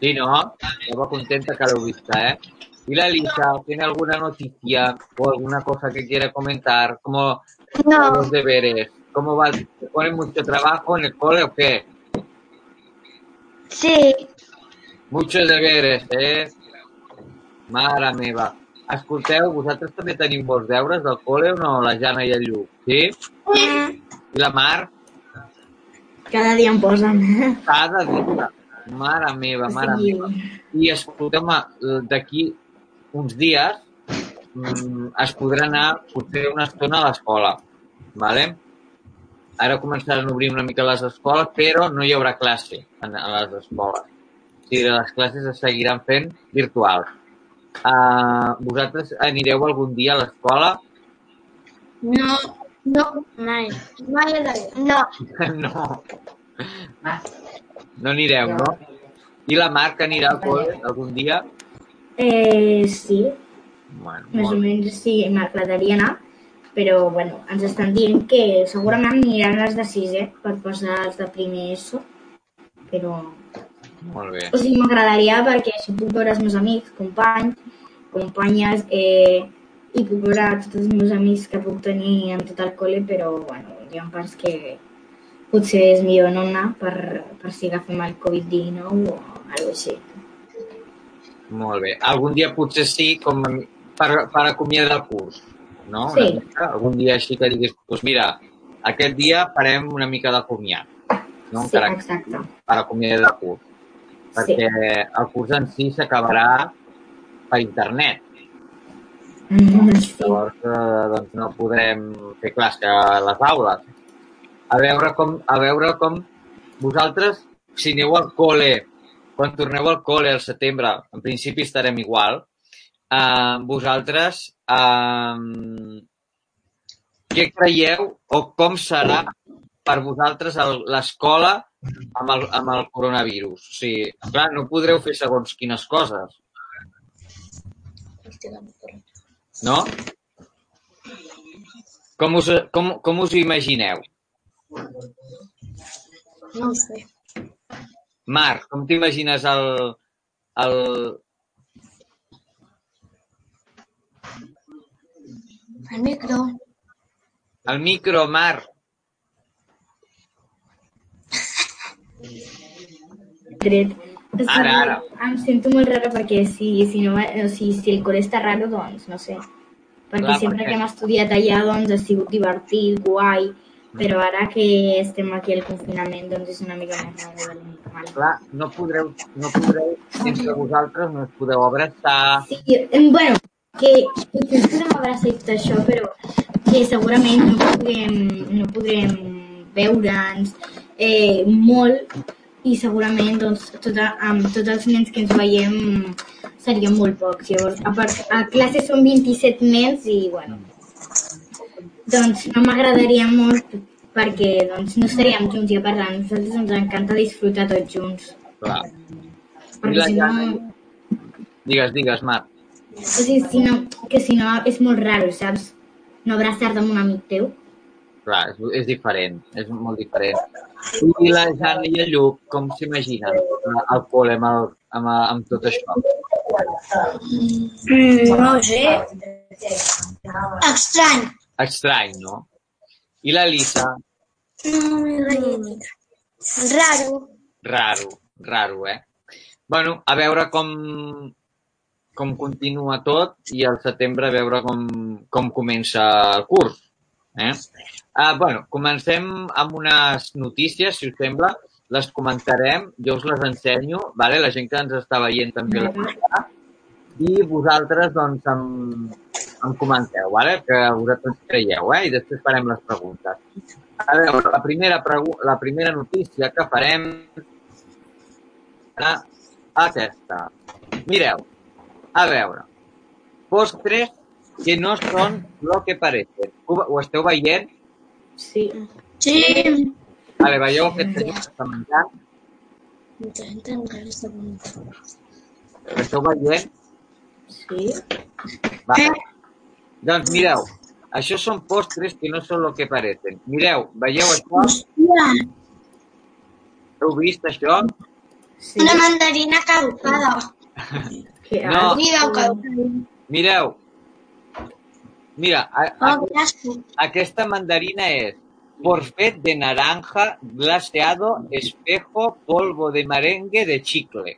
Sí, no? Estava contenta que l'heu vista, ¿eh? ¿Y la Elisa tiene alguna noticia o alguna cosa que quiera comentar? ¿Cómo No. los deberes? ¿Cómo va? ¿Te ponen mucho trabajo en el cole o qué? Sí. Muchos deberes, eh? Mare meva. Escolteu, vosaltres també teniu molts deures del col·le o no, la Jana i el Lluc? Sí? I la Mar? Cada dia em posen. Cada dia. Mare meva, mare Sí. meva. I escolteu-me, d'aquí uns dies mm, es podrà anar potser una estona a l'escola. Vale? Ara començaran a obrir una mica les escoles, però no hi haurà classe en, a les escoles. O sigui, les classes es seguiran fent virtuals. Uh, vosaltres anireu algun dia a l'escola? No, no, mai. Mai No. [LAUGHS] no. No anireu, no? I la Marc anirà al algun dia? Eh, sí, Bueno, més o molt, menys sí, m'agradaria anar, però bueno, ens estan dient que segurament aniran les de sisè per passar els de primer ESO, però molt bé. o sigui, m'agradaria perquè així puc veure els meus amics, companys, companyes, eh, i puc veure tots els meus amics que puc tenir en tot el col·le, però bueno, hi ha parts que potser és millor no anar per, per si agafem el Covid-19 o alguna així. Molt bé. Algun dia potser sí, com per, per acomiadar el curs, no? Sí. Mica, algun dia així que diguis, doncs mira, aquest dia farem una mica de comiat, no? Sí, Encara exacte. per acomiadar el curs. Perquè el curs en si s'acabarà per internet. Mm, sí. Llavors, eh, doncs no podrem fer classe a les aules. A veure com, a veure com vosaltres, si aneu al col·le, quan torneu al col·le al setembre, en principi estarem igual, eh, vosaltres eh, què creieu o com serà per vosaltres l'escola amb, el, amb el coronavirus? O sigui, clar, no podreu fer segons quines coses, no? Com us, com, com us ho imagineu? No ho sé. Marc, com t'imagines el, el... El micro. el micro, Marc? Tret. O sigui, Ara, ara. Em sento molt rara perquè si, si, no, o sigui, si el col·le està raro, doncs no sé. Perquè Clar, sempre perquè- que hem estudiat allà doncs ha sigut divertit, guai, però ara que estem aquí al confinament doncs és una mica més normal. Clar, no podreu, no podreu, entre vosaltres no us podeu abraçar, Sí, bueno, que potser ens podem abraçar i tot això, però que segurament no podrem, no podrem veure'ns eh, molt i segurament doncs, tota, amb tots els nens que ens veiem serien molt pocs. Llavors, a, part, a classe són 27 nens i, bueno, doncs no m'agradaria molt perquè doncs, no estaríem junts i a part a nosaltres ens encanta disfrutar tots junts. clar. Perquè la si no? Digues, digues, Marc. o sigui, si no, que si no és molt raro, saps? No abraçar-te amb un amic teu. Clar, és, és diferent, és molt diferent. I la Jana i el Lluc, com s'imaginen el col·le amb, el, amb, amb tot això? Mm, no ho sé. Estrany. Estrany, no? I la Lisa, Mm, raro. raro, raro, eh? Bueno, a veure com, com continua tot i al setembre a veure com, com comença el curs. Eh? Uh, bueno, comencem amb unes notícies, si us sembla. Les comentarem, jo us les ensenyo, vale? la gent que ens està veient també les veurà. I vosaltres, doncs, em, em comenteu, vale? que vosaltres creieu, eh? i després farem les preguntes. A veure, la primera, pregu la primera notícia que farem serà aquesta. Mireu, a veure, postres que no són lo que parecen. Ho, ho esteu veient? Sí. Sí. Vale, veieu aquest senyor que està menjant? Esteu veient? Sí. Vale. Doncs mireu, això són postres que no són lo que parecen. Mireu, veieu això? Hòstia. Heu vist això? sí. Una mandarina caducada. No. Ni veu caducada. Mireu. Mira, a, a, Oh, aquesta mandarina és Forfait de naranja, glaseado, espejo, polvo de merengue de chicle.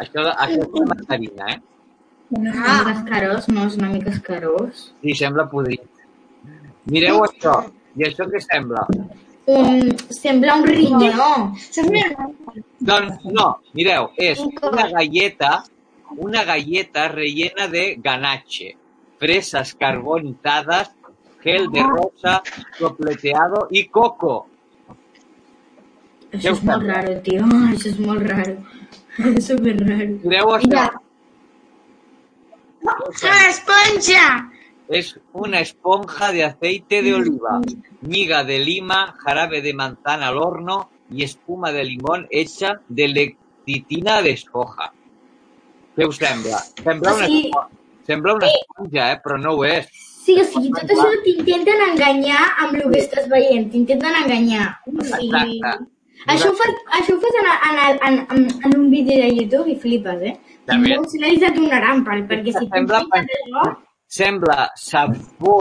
Això, això és una mandarina, eh? Una mica escarós, no és una mica escarós. Sí, sembla podrit. Mireu això. I això què sembla? Un, sembla un rinyó. Doncs no, mireu, és una galleta, una galleta rellena de ganache, fresas carbonizadas, gel de rosa, sopleteado y coco. [LAUGHS] Això és molt raro, [LAUGHS] tio. Això és molt raro. És super raro. Mireu això. Una esponja! Es una esponja de aceite de oliva, miga de lima, jarabe de manzana al horno y espuma de limón hecha de lecitina de soja. Què us sembla? Sembla una, Sí. esponja, sembla una esponja, eh? però no ho és. Sí, o sigui, tot això t'intenten enganyar amb el que estàs veient. T'intenten enganyar. O sigui, Exacte. això ho, fas, això ho fas en, en, en, en, en un vídeo de YouTube i flipes, eh? Ja ves. Molts l'has et donaran, per, perquè si Sembla, t'intenten això... sembla sabó,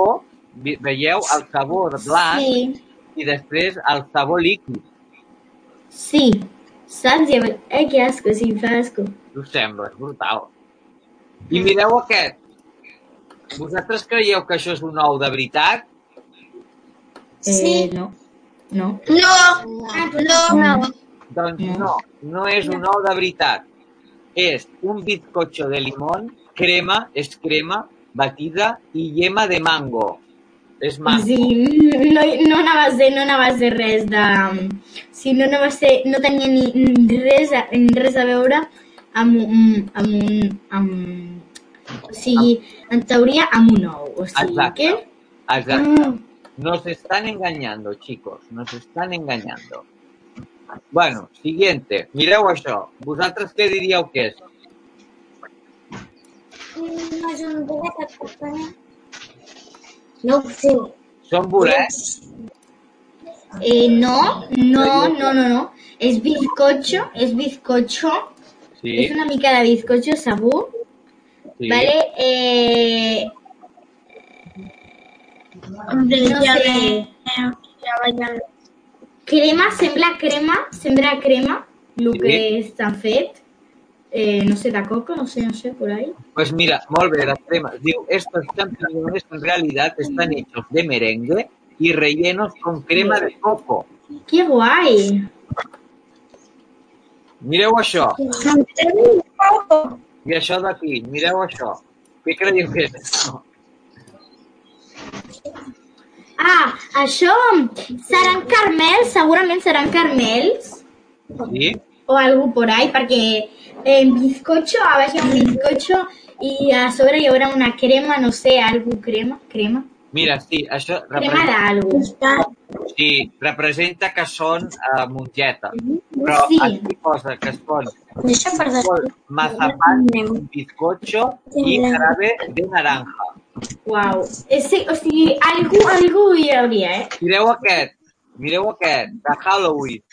ve- veieu el sabor blanc Sí, i després el sabor líquid. sí. Saps? Eh, que asco, sí, fa asco. Us sembla, és brutal. I mireu aquest. Vosaltres creieu que això és un ou de veritat? Eh, no. No. No, no. Doncs no, no és un ou de veritat. És un bizcocho de limón, crema, és crema, batida i yema de mango. És mango. Sí, no, no anava a ser, no anava a ser res de... Sí, no anava a ser, no tenia ni res a, res a veure amb, un- amb un... Amb, o sigui, en teoria, amb un ou. O sigui, Exacte. què? Exacte. Nos están engañando, chicos. Nos están engañando. Bueno, siguiente. Mireu això. Vosaltres què diríeu que és? No ho sé. Són bolets? Eh, no, no, no, no, no. És bizcocho, és bizcocho. Sí, És una mica de bizcocho segur. sí. Vale, eh... No sé. Crema, sembla crema, sembla crema, el Sí. que està fet. Eh, no sé, de coco, no sé, no sé, por ahí. Pues mira, molt bé, las cremas. Diu, estos champiñones en realidad están hechos de merengue y rellenos con crema de coco. ¡Qué guay! Mireu això. I això d'aquí, mireu això. Què creieu que és això? Ah, això seran carmels, segurament seran carmels Sí? o algú por ahí, perquè en bizcocho, a baix hi ha un bizcocho i a sobre hi haurà una crema, no sé, algú crema, crema, Mira, sí, això crema representa, d'algú. sí, representa que són uh, mongetes. Però Sí. aquí posa que són Deixa per després. mazapán, bizcocho i jarabe de naranja. Uau. Ese, o sigui, algú, algú hi hauria, eh? Mireu aquest, mireu aquest, de Halloween.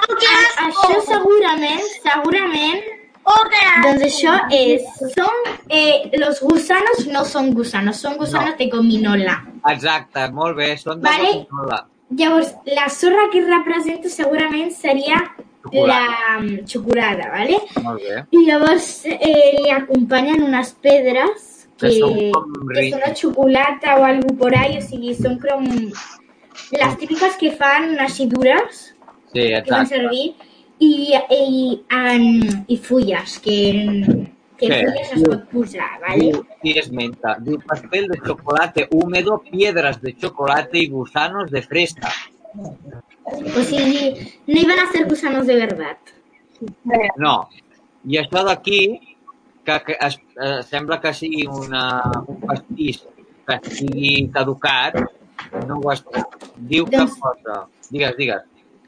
Això segurament, segurament, doncs això és, són, eh, los gusanos no són gusanos, són gusanos de gominola. Exacte, molt bé, són de Vale. gominola. Llavors, la sorra que representa segurament seria la mm, xocolata, ¿vale? Molt bé. I llavors eh, li acompanyen unes pedres que, Que com que ri- són una xocolata o algo por ahí, o sigui, són com les típiques que fan així dures, Sí, que van exacte. servir, i, i, en, i fulles, que, que Sí. fulles es pot posar, ¿vale? Diu, i esmenta, diu pastel de chocolate húmedo, piedras de chocolate y gusanos de fresa. O sigui, no iban a ser gusanos de verdad. No. I això d'aquí, que, que es, eh, sembla que sigui una, un pastís que estigui caducat, no ho és. Diu que Doncs- posa... Digues, digues.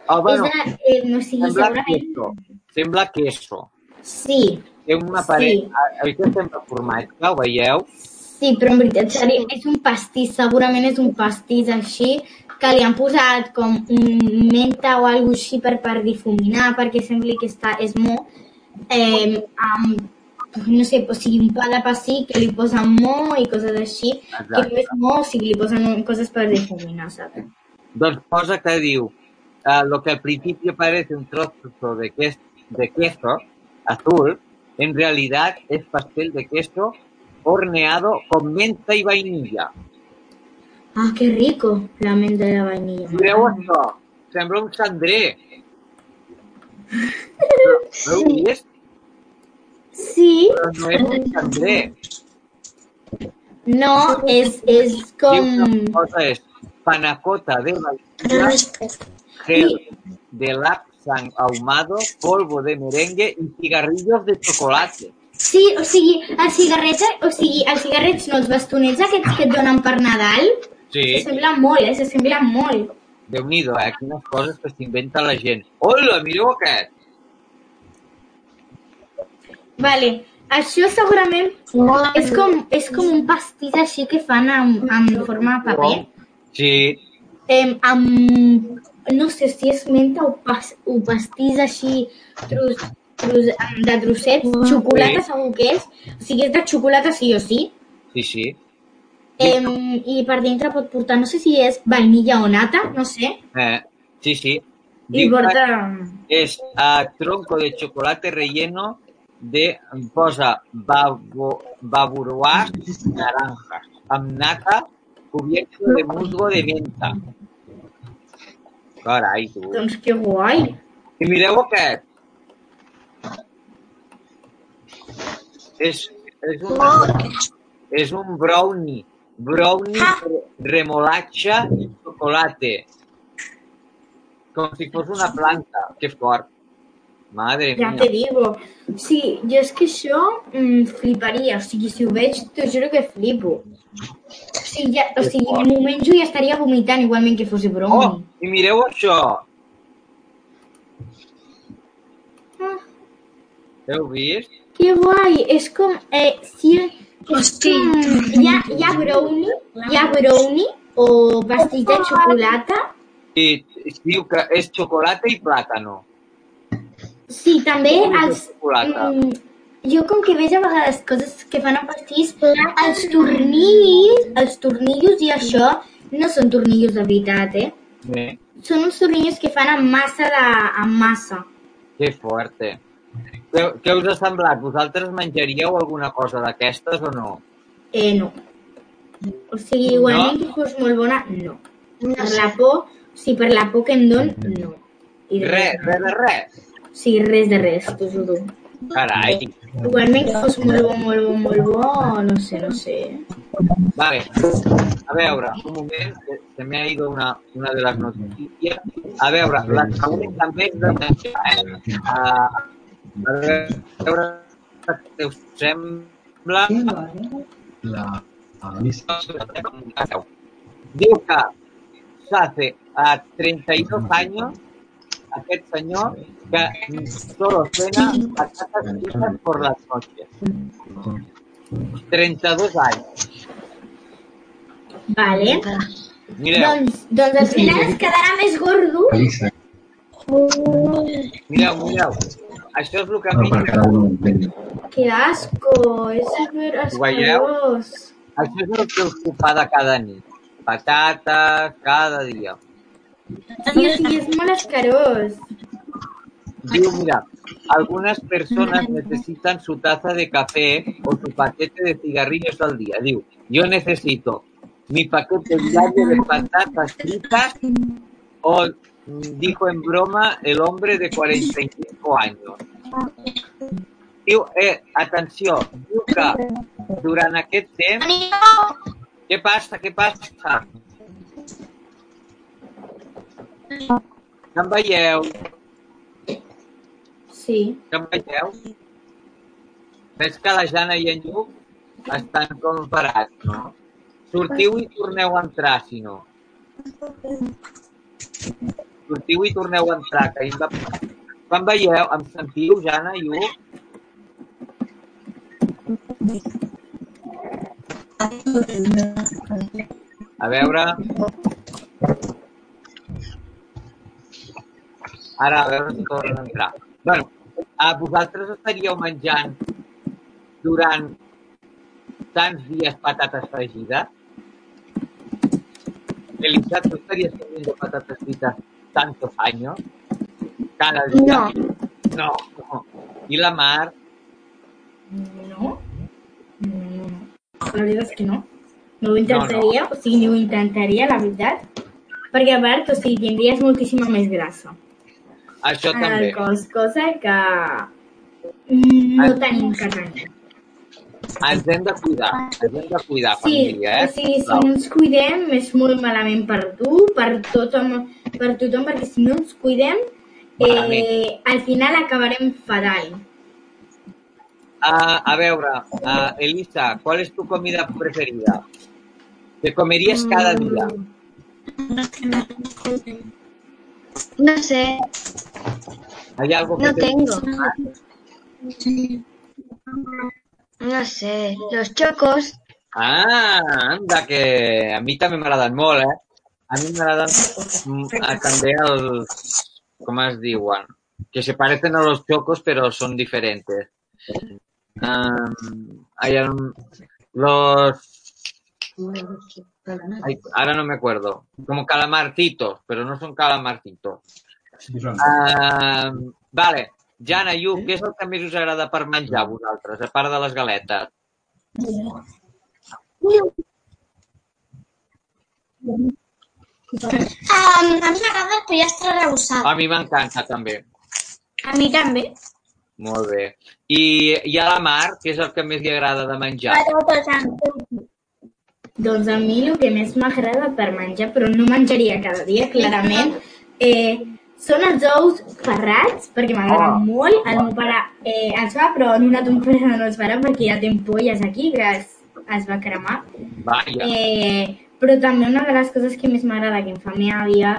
Oh, És bueno, de, eh, no sigui, sembla segurament... queso. Sembla queso. Sí, Té una paret... Sí. Oi que sembla formatge, ho veieu? sí, però en veritat seria, és un pastís, segurament és un pastís així, que li han posat com un menta o alguna així per, per difuminar, perquè sembli que està, és mo, eh, amb, no sé, o sigui, un pa de passi que li posen mo i coses així, que Exacte. no és mo, o sigui, li posen coses per difuminar, saps? Doncs posa que diu eh, lo que al principio parece un trozo de queso, de queso azul, en realidad es pastel de queso horneado con menta y vainilla. Ah, que rico, la menta de la vainilla. Mireu això, sembla un cendrer. Heu vist? Sí, Però no és un cendrer. no, és, és Diu com... que la cosa és panacota de vainilla, gel de lapsang ahumado, polvo de merengue i cigarrillos de chocolate. Sí, o sigui, els cigarrets, o sigui, els cigarrets no, els bastonets aquests que et donen per Nadal, Sí, s'assemblen molt, eh? S'assemblen molt. Déu-n'hi-do, eh? Quines coses que s'inventa la gent. Hola, mireu aquest! Vale, això segurament és com, és com un pastís així que fan amb, amb forma de paper. Sí, Eh, amb, no sé si és menta o, pas, o pastís així tros, tros, de trossets, xocolata Sí. segur que és, o sigui, és de xocolata sí o sí, sí, sí. eh, i per dintre pot portar, no sé si és vainilla o nata, no sé, Eh, sí, sí. i porta... és a tronco de chocolate relleno de, posa babo, baburuás naranjas, amb nata cubierto de musgo de menta. Carai, tu. Doncs que guai. I mireu aquest. És, és, un, és un brownie. Brownie re- remolatxa i chocolate. Com si fos una planta. Que fort. Madre Ja mia. te digo. Sí, jo és que això mm, fliparia. O sigui, si ho veig, t'ho juro que flipo. O sigui, ja, o sigui, m'ho menjo i estaria vomitant igualment que fos brownie. Oh, i mireu això. Heu vist? Que guai! És com... Eh, si, és com, hi, ha, hi ha brownie, hi ha brownie o pastís de xocolata. I es diu que és xocolata i plàtano. Sí, també de els... Mm, jo com que veig a vegades coses que fan a pastís, els tornillos, els tornillos i això no són tornillos de veritat, eh? Bé, Són uns tornillos que fan amb massa de... amb massa. que fuerte. Què, què us ha semblat? Vosaltres menjaríeu alguna cosa d'aquestes o no? Eh, no. O sigui, igualment que fos molt bona, no. Per la por, si per la por que em don, no. I Res, res de res. Sí, res de res, t'ho juro. Carai. Igualment que fos molt bo, molt bo, molt bo, no sé, no sé. Vale. A veure, un moment, que se me ha ido una, una de les notícies. A veure, la següent també és de eh? A, a veure què us sembla. La, Diu que s'hace a 32 años aquest senyor que solo cena a casas fijas por las noches. 32 anys. Vale. Mireu, Doncs, doncs al final es quedarà més gordo. mireu, mireu. Això és el que a mi... entén. Que asco, és super asquerós. Això és el que us fa de cada nit. Patates, cada dia. Sí, sigui, és molt asquerós. Diu, mira, algunas personas necesitan su taza de café o su paquete de cigarrillos al día. Diu, yo necesito mi paquete diario de patatas fritas o, dijo en broma el hombre de 45 años. Diu, eh, atenció, diu que durant aquest temps... Què passa? Què passa? Em veieu? Sí. Que em veieu? Veig que la Jana i en Lluc estan com parats, no? Sortiu i torneu a entrar, si no. Sortiu i torneu a entrar, que ahir em va... Quan veieu? Em sentiu, Jana i Lluc? A veure... Ara, a veure si tornen a entrar. Bueno, a vosaltres estaríeu menjant durant tants dies patates fregides? Elisa, ¿tú estarías comiendo patatas fritas tantos años? Cada día. No. No. ¿Y la Mar? No. Mm, La veritat és que no. No ho intentaria, o sigui, ni ho intentaria, la veritat. Perquè, a part, o sigui, tindries moltíssima més grassa Això en també. el cos, cosa que mm, no tenim que tenir. Ens hem de cuidar. Ens hem de cuidar, Sí, família, eh? sigui, si no ens cuidem és molt malament per tu, per tothom, per tothom perquè si no ens cuidem, eh, al final acabarem fatal. Ah, a veure, ah, Elisa, ¿cuál es tu comida preferida? ¿Te comerías cada día? No sé, ¿Hay algo que no te tengo. No sé, los chocos. Ah, anda, que a mi també m'agraden molt, eh? A mi m'agraden mm, ah, també els, com es diuen, que se parecen a los chocos pero son diferentes. Um, hay un- los... ay, ahora no me acuerdo. Como calamartitos, pero no son calamartitos. Um, vale, Jana, Yu, què és el que més us agrada per menjar a vosaltres, a part de les galetes? Um, a mi m'agrada el pollastre rebossat. A mi m'encanta també. A mi també. Molt bé. I, I a la Mar, què és el que més li agrada de menjar? Doncs a mi el que més m'agrada per menjar, però no menjaria cada dia, clarament, eh, són els ous ferrats, perquè m'agraden Oh. molt. El meu pare eh, els fa, però en una temporada no els farà perquè ja té ampolles aquí, que es, es va cremar. Vaja. Eh, però també una de les coses que més m'agrada que em fa meva àvia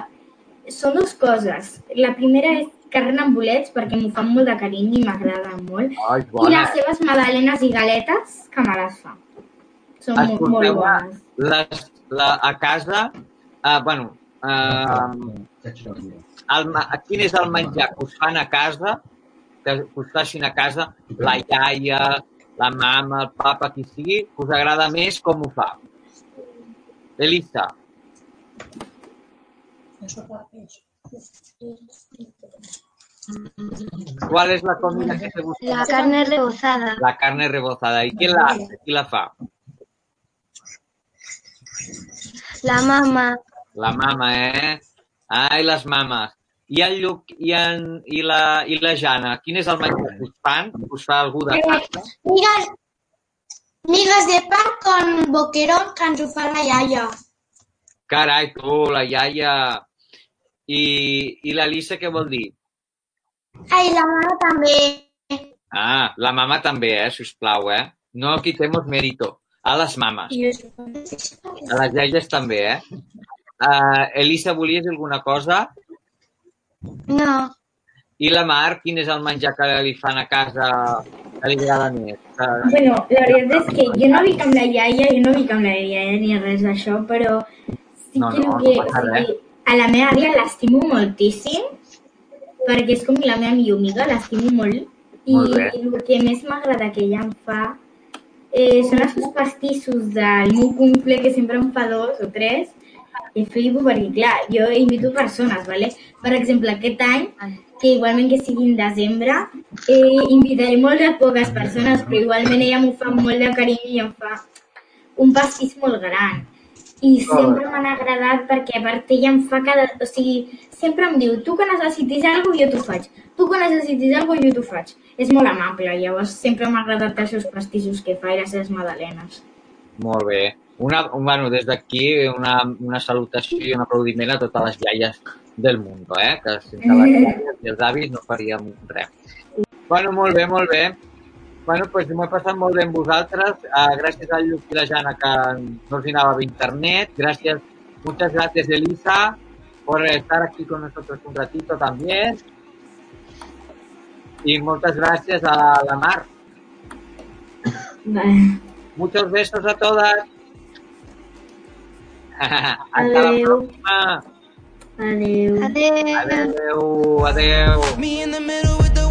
són dues coses. La primera és carn amb bolets, perquè m'ho fan molt de carinyo i m'agrada molt. Ai, I les seves magdalenes i galetes, que me les fa. Són molt, bones. les, la, a casa, uh, bueno, uh, el, quin és el menjar que us fan a casa, que us facin a casa, la iaia, la mama, el papa, qui sigui, que us agrada més com ho fa? Elisa, ¿cuál es la comida que te gusta? La carne rebozada. La carne rebozada. ¿Y quién la hace? ¿Quién la fa? La mamá. La mama, eh? Ai, les mames. I el Lluc i, en, i, la, i la Jana, quin és el menjar que us fan? Us fa algú de casa? Migas, migas de pan con boquerón que ens ho fa la iaia. Carai, tu, la iaia. I, i la Lisa què vol dir? Ai, la mare també. Ah, la mama també, eh, sisplau, eh? No quitemos mérito. A les mames. A les iaies també, eh? Uh, Elisa, volies alguna cosa? No. I la Mar, quin és el menjar que li fan a casa que li agrada més? Que... Bueno, la veritat és que jo no vic amb la iaia, jo no vic amb la iaia ni res d'això, però sí No, que, no, que no passa o sigui, a la meva àvia l'estimo moltíssim, perquè és com la meva millor amiga, l'estimo molt. I Molt bé. el que més m'agrada que ella em fa eh, són seus pastissos del meu cumple, que sempre em fa dos o tres, i flipo perquè, clar, jo invito persones, ¿vale? Per exemple, aquest any, que igualment que sigui en desembre, eh, invitaré molt de poques persones, però igualment ella m'ho fa molt de carinyo i em fa un pastís molt gran. I sempre m'han agradat perquè a part ella em fa cada... O sigui, sempre em diu, tu que necessitis alguna cosa jo t'ho faig. Tu que necessitis alguna cosa jo t'ho faig. És molt amable, llavors sempre m'ha agradat els seus pastissos que fa i les seves magdalenes. Molt bé. Una, bueno, des d'aquí una, una salutació i un aplaudiment a totes les iaies del món, eh? que sense les [LAUGHS] iaies i els avis no faríem res. Bueno, molt bé, molt bé. Bueno, pues m'ho he passat molt bé amb vosaltres. Uh, gràcies al Lluc i la Jana que no els anava a internet. Gracias, muchas gracias Elisa por estar aquí con nosotros un ratito también. Y muchas gracias a la Mar. Vale. Muchos besos a todas. [LAUGHS] Hasta la Adeu. próxima. Adeu. Adeu. Adeu, adeu.